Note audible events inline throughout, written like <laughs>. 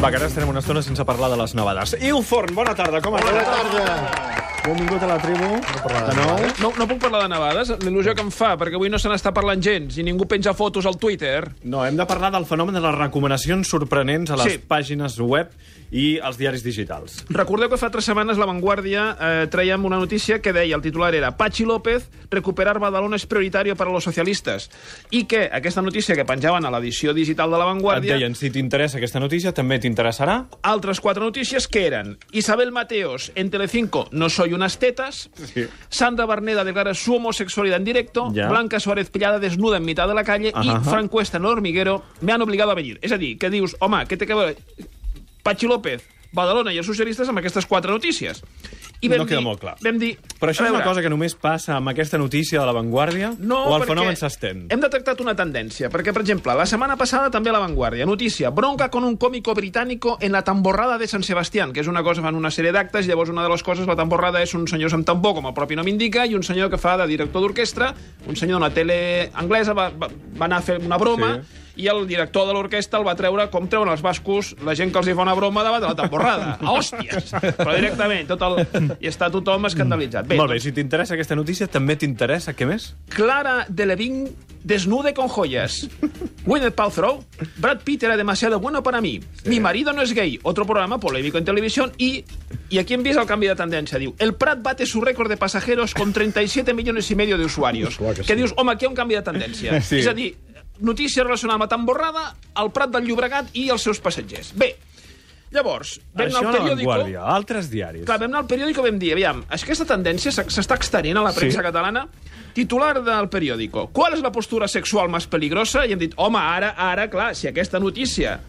Va, que ara estarem una estona sense parlar de les nevades. Il Forn, bona tarda, com estàs? Bona tarda. Benvingut a la tribu. de nou. No, no puc parlar de nevades, l'il·lusió que em fa, perquè avui no se n'està parlant gens i ningú penja fotos al Twitter. No, hem de parlar del fenomen de les recomanacions sorprenents a les Sí. pàgines web i als diaris digitals. Recordeu que fa tres setmanes La Vanguardia eh, traiem una notícia que deia, el titular era Pachi López, recuperar Badalona és prioritari per a los socialistes. I que aquesta notícia que penjaven a l'edició digital de La Et Vanguardia... deien, si t'interessa aquesta notícia, també t'interessarà. altres quatre notícies que eren Isabel Mateos en Telecinco, no soy unas tetas, Sí. Sandra Barneda declara su homosexualidad en directo, Ya. Blanca Suárez pillada desnuda en mitad de la calle Ajá. y Frank Cuesta en el hormiguero me han obligado a venir. És a dir, que dius, home, què té que veure Pachi López, Badalona i els socialistes amb aquestes quatre notícies? I No queda molt clar. Vam dir, Però això és una cosa que només passa amb aquesta notícia de la Vanguardia? no, o el fenomen s'estén? Hem detectat una tendència, perquè, per exemple, la setmana passada també a La Vanguardia, notícia, bronca con un cómico británico en la tamborrada de Sant Sebastián, que és una cosa, fan una sèrie d'actes, llavors una de les coses, la tamborrada és un senyor amb tambor, com el propi nom indica, i un senyor que fa de director d'orquestra, un senyor d'una tele anglesa va, va, va anar a fer una broma, Sí. I el director de l'orquestra el va treure com treuen els bascos la gent que els hi fa una broma davant de la tamborrada. A <laughs> hòsties! Però directament, tot el... i està tothom escandalitzat. Bé, Molt bé, si t'interessa aquesta notícia, també t'interessa, què més? Clara Delevingne desnude con joyas. Gwyneth Paltrow, Brad Pitt era demasiado bueno para mí. Mi marido no es gay. Otro programa polémico en televisión. Y, y aquí empieza el cambio de tendencia. Diu, el Prat bate su récord de pasajeros con 37 millones y medio de usuarios. Clar que que sí. dius, home, aquí hi ha un canvi de tendència. <laughs> Sí. És a dir, notícia relacionada amb la tamborrada, el Prat del Llobregat i els seus passatgers. Bé, llavors, vam Això anar al periòdico... Vanguardia, altres diaris. Clar, vam anar al periòdico i vam dir, aviam, és que aquesta tendència s'e- s'està extenent a la premsa Sí. catalana. Titular del periòdico. ¿Cuál es la postura sexual más peligrosa? I hem dit, home, ara, ara, clar, si aquesta notícia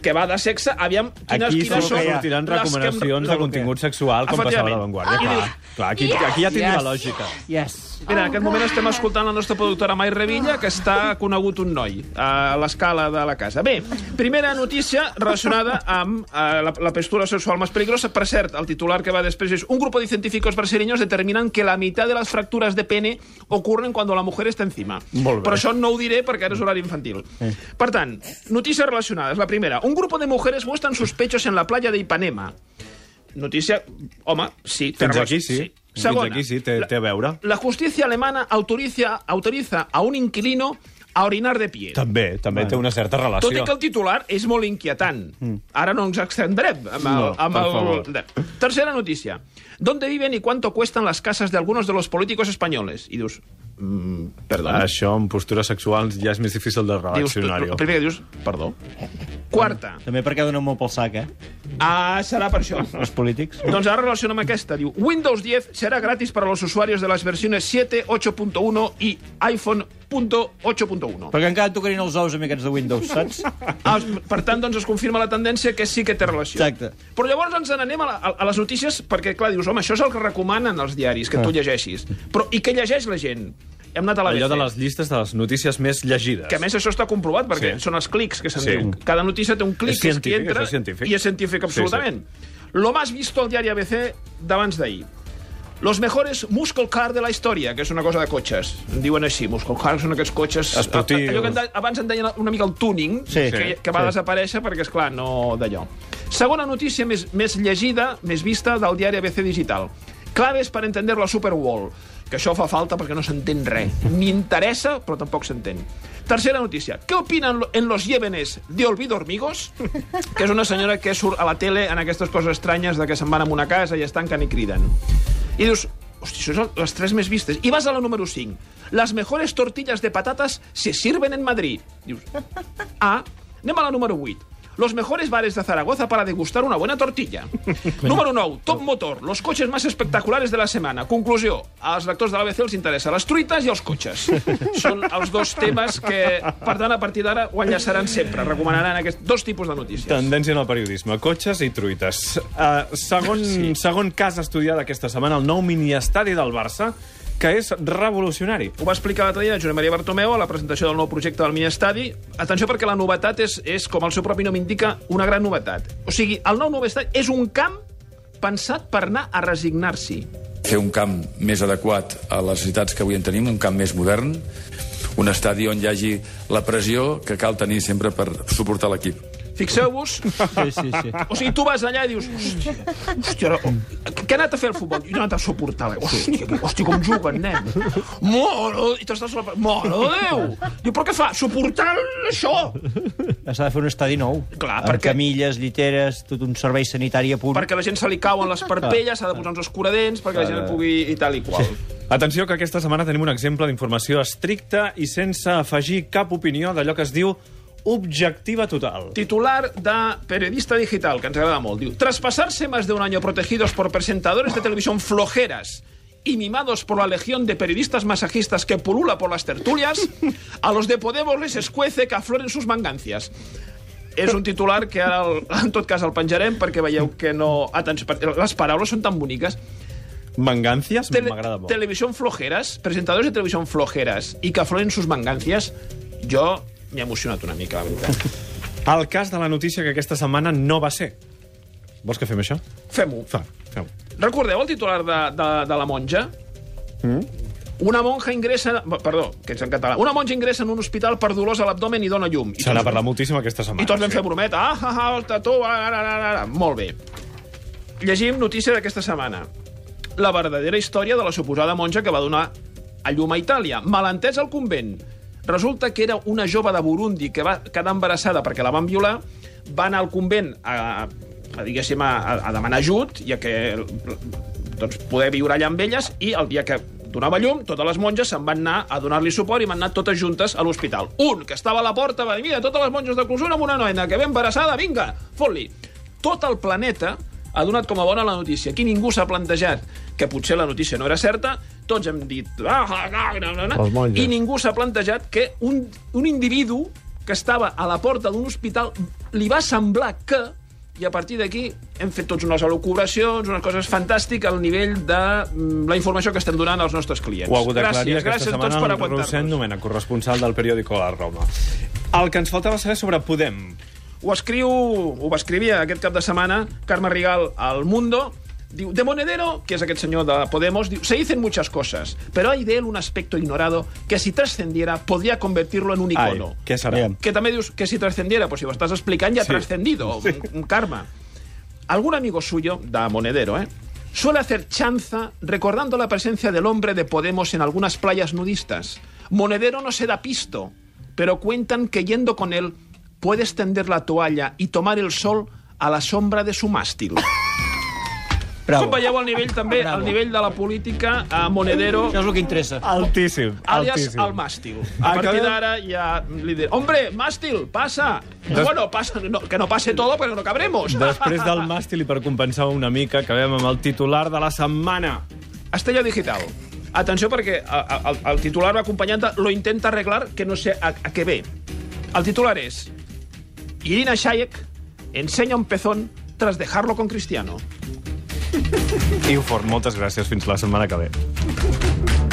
que va de sexe, aviam, quines, Aquí quines són que sortiran les que recomanacions de contingut sexual, com passava a la Vanguardia. I Clar, clar aquí, aquí ja tindria lògica. Yes. Mira, en aquest moment estem escoltant la nostra productora Mai Revilla, que està conegut un noi a l'escala de la casa. Bé, primera notícia relacionada amb eh, la, la postura sexual más peligrosa. Per cert, el titular que va després és un grupo de científicos brasileños determinan que la mitad de las fracturas de pene ocurren cuando la mujer está encima. Però això no ho diré perquè ara és horari infantil. Per tant, notícies relacionades. La primera, un grupo de mujeres muestran sus pechos en la playa de Ipanema. Notícia, home, sí. té Fins aquí sí. Fins Segona, aquí sí, té, té a veure. la justicia alemana autoriza, autoriza a un inquilino a orinar de pie. També, també té una certa Tot relació. i que el titular és molt inquietant. Ara no ens extendrem amb el... No, amb el... favor. Tercera notícia. ¿Dónde viven y cuánto cuestan las casas de algunos de los políticos españoles? I dius, mm, perdó. Això amb postures sexuals ja és més difícil de relacionar-ho. el primer que dius, perdó. Quarta. També perquè donen molt pel sac, eh? Ah, serà per això. Els polítics. Doncs ara relaciona amb aquesta. Diu, Windows 10 será gratis para los usuarios de las versiones 7, 8.1 y iPhone 8.1. Perquè encara tocarien els ous amb aquests de Windows, saps? Ah, per tant, doncs es confirma la tendència que sí que té relació. Exacte. Però llavors ens n'anem a, la, a, les notícies perquè, clar, dius, home, això és el que recomanen els diaris, que tu llegeixis. Però i què llegeix la gent? Hem anat a la Allò de les llistes de les notícies més llegides. Que a més això està comprovat, perquè Sí. són els clics que se'n Sí. diu. Cada notícia té un clic És que és entra és científic. i és científic Sí, absolutament. Lo más visto al diari ABC d'abans d'ahir. Los mejores muscle car de la història, que és una cosa de cotxes. En diuen així, muscle car són aquests cotxes... Esportius. Allò que en de, abans en deien una mica el tuning, Sí. que, Sí. que va Sí. desaparèixer perquè, és clar no d'allò. Segona notícia més, més llegida, més vista del diari ABC Digital. Claves per entender la Superwall. Que això fa falta perquè no s'entén res. Ni interessa, però tampoc s'entén. Tercera notícia. Què opinen en los llévenes de Olvido Hormigos? <laughs> Que és una senyora que surt a la tele en aquestes coses estranyes de que se'n van a una casa i es tanquen i criden. I dius, hosti, això són les tres més vistes. I vas a la número 5. Las mejores tortillas de patatas se sirven en Madrid. Dius, ah, anem a la número 8. Los mejores bares de Zaragoza para degustar una buena tortilla. <laughs> Número 9. Top Motor. Los coches más espectaculares de la setmana. Conclusió. Als lectors de l'ABC els interessa les truites i els cotxes. Són els dos temes que, per tant, a partir d'ara ho enllaçaran sempre. Recomanaran aquests dos tipus de notícies. Tendència en el periodisme, cotxes i truites. Uh, segon, sí. segon cas estudiat aquesta setmana, el nou miniestadi del Barça, que és revolucionari. Ho va explicar l'altre dia Josep Maria Bartomeu a la presentació del nou projecte del mini-estadi. Atenció, perquè la novetat és, és, com el seu propi nom indica, una gran novetat. O sigui, el nou nou estadi és un camp pensat per anar a resignar-s'hi. fer un camp més adequat a les necessitats que avui en tenim, un camp més modern, un estadi on hi hagi la pressió que cal tenir sempre per suportar l'equip. Fixeu-vos, Sí, sí, sí. o sigui, tu vas allà i dius, hòstia, hòstia, ara, què ha anat a fer el futbol? I no ha anat a suportar. Hòstia, que- hòstia, com juguen, nen. Mare, i t'estàs... de Déu! Diu, però què fa? Suportar això! S'ha de fer un estadi nou. Clar, amb perquè- camilles, lliteres, tot un servei sanitari a punt. Perquè la gent se li cauen les parpelles, s'ha de posar uns escuradents perquè la gent pugui i tal i qual. Atenció, que aquesta setmana tenim un exemple d'informació estricta i sense afegir cap opinió d'allò que es diu objectiva total. Titular de Periodista Digital, que ens agrada molt. Diu, tras pasarse más de un año protegidos por presentadores de televisión flojeras y mimados por la legión de periodistas masajistas que pulula por las tertulias, a los de Podemos les escuece que afloren sus mangancias. És un titular que ara, el, en tot cas, el penjarem perquè veieu que no... Atenció, les paraules són tan boniques. Mangancias Tele m'agrada molt. televisión flojeras, presentadores de televisión flojeras i que afloren sus mangancias, jo m'he emocionat una mica, la veritat. <laughs> El cas de la notícia que aquesta setmana no va ser. Vols que fem això? Fem-ho. Fa, fem Recordeu el titular de, de, de la monja? Mm? Una monja ingressa... Perdó, que és en català. Una monja ingressa en un hospital per dolors a l'abdomen i dona llum. I Se n'ha parlat moltíssim aquesta setmana. I tots vam sí. fer brometa. Ah, ah, ah, ostres, tu, ara, ara, ara, ara. Molt bé. Llegim notícia d'aquesta setmana. La verdadera història de la suposada monja que va donar a llum a Itàlia. Malentès al convent. Resulta que era una jove de Burundi que va quedar embarassada perquè la van violar, va anar al convent a, a diguéssim, a, a demanar ajut i a que doncs, poder viure allà amb elles i el dia que donava llum, totes les monges se'n van anar a donar-li suport i van anar totes juntes a l'hospital. Un, que estava a la porta, va dir, mira, totes les monges de clausura amb una noena que ve embarassada, vinga, fot-li. Tot el planeta ha donat com a bona la notícia. Aquí ningú s'ha plantejat que potser la notícia no era certa, tots hem dit... Ah, ah, ah, no, no, no, Les monges. I ningú s'ha plantejat que un, un individu que estava a la porta d'un hospital li va semblar que i a partir d'aquí hem fet tots unes elucubracions, unes coses fantàstiques al nivell de mm, la informació que estem donant als nostres clients. Ho ha hagut d'aclarir gràcies, aquesta gràcies a setmana tots per aguantar-nos. Domènech, corresponsal del periòdico La Roma. El que ens faltava saber sobre Podem. Ho escriu, ho va escriure aquest cap de setmana Carme Rigal al Mundo. Diu, de Monedero, que és aquest senyor de Podemos, diu, se dicen muchas cosas, pero hay de él un aspecto ignorado que si trascendiera podría convertirlo en un Ai, icono. què serà? Bien. Que també dius que si trascendiera, pues si ho estàs explicant ja Sí. trascendido, un, un karma. Algún amigo suyo, da Monedero, ¿eh? suele hacer chanza recordando la presencia del hombre de Podemos en algunas playas nudistas. Monedero no se da pisto, pero cuentan que yendo con él puedes tender la toalla y tomar el sol a la sombra de su mástil. Bravo. Com veieu el nivell també, Bravo. el nivell de la política a Monedero Això és el que interessa. Altíssim, alias altíssim. el màstil. A partir Acabem- d'ara ja li diré, hombre, màstil, passa. Des- Bueno, passa, no, que no passe todo perquè no cabremos. Després del <laughs> màstil i per compensar una mica, acabem amb el titular de la setmana. Estrella Digital. Atenció perquè el, el titular va acompanyat de lo intenta arreglar que no sé a, a què ve. El titular és Irina Shayek enseña un pezón tras dejarlo con Cristiano. Iu Fort, moltes gràcies. Fins la setmana que ve.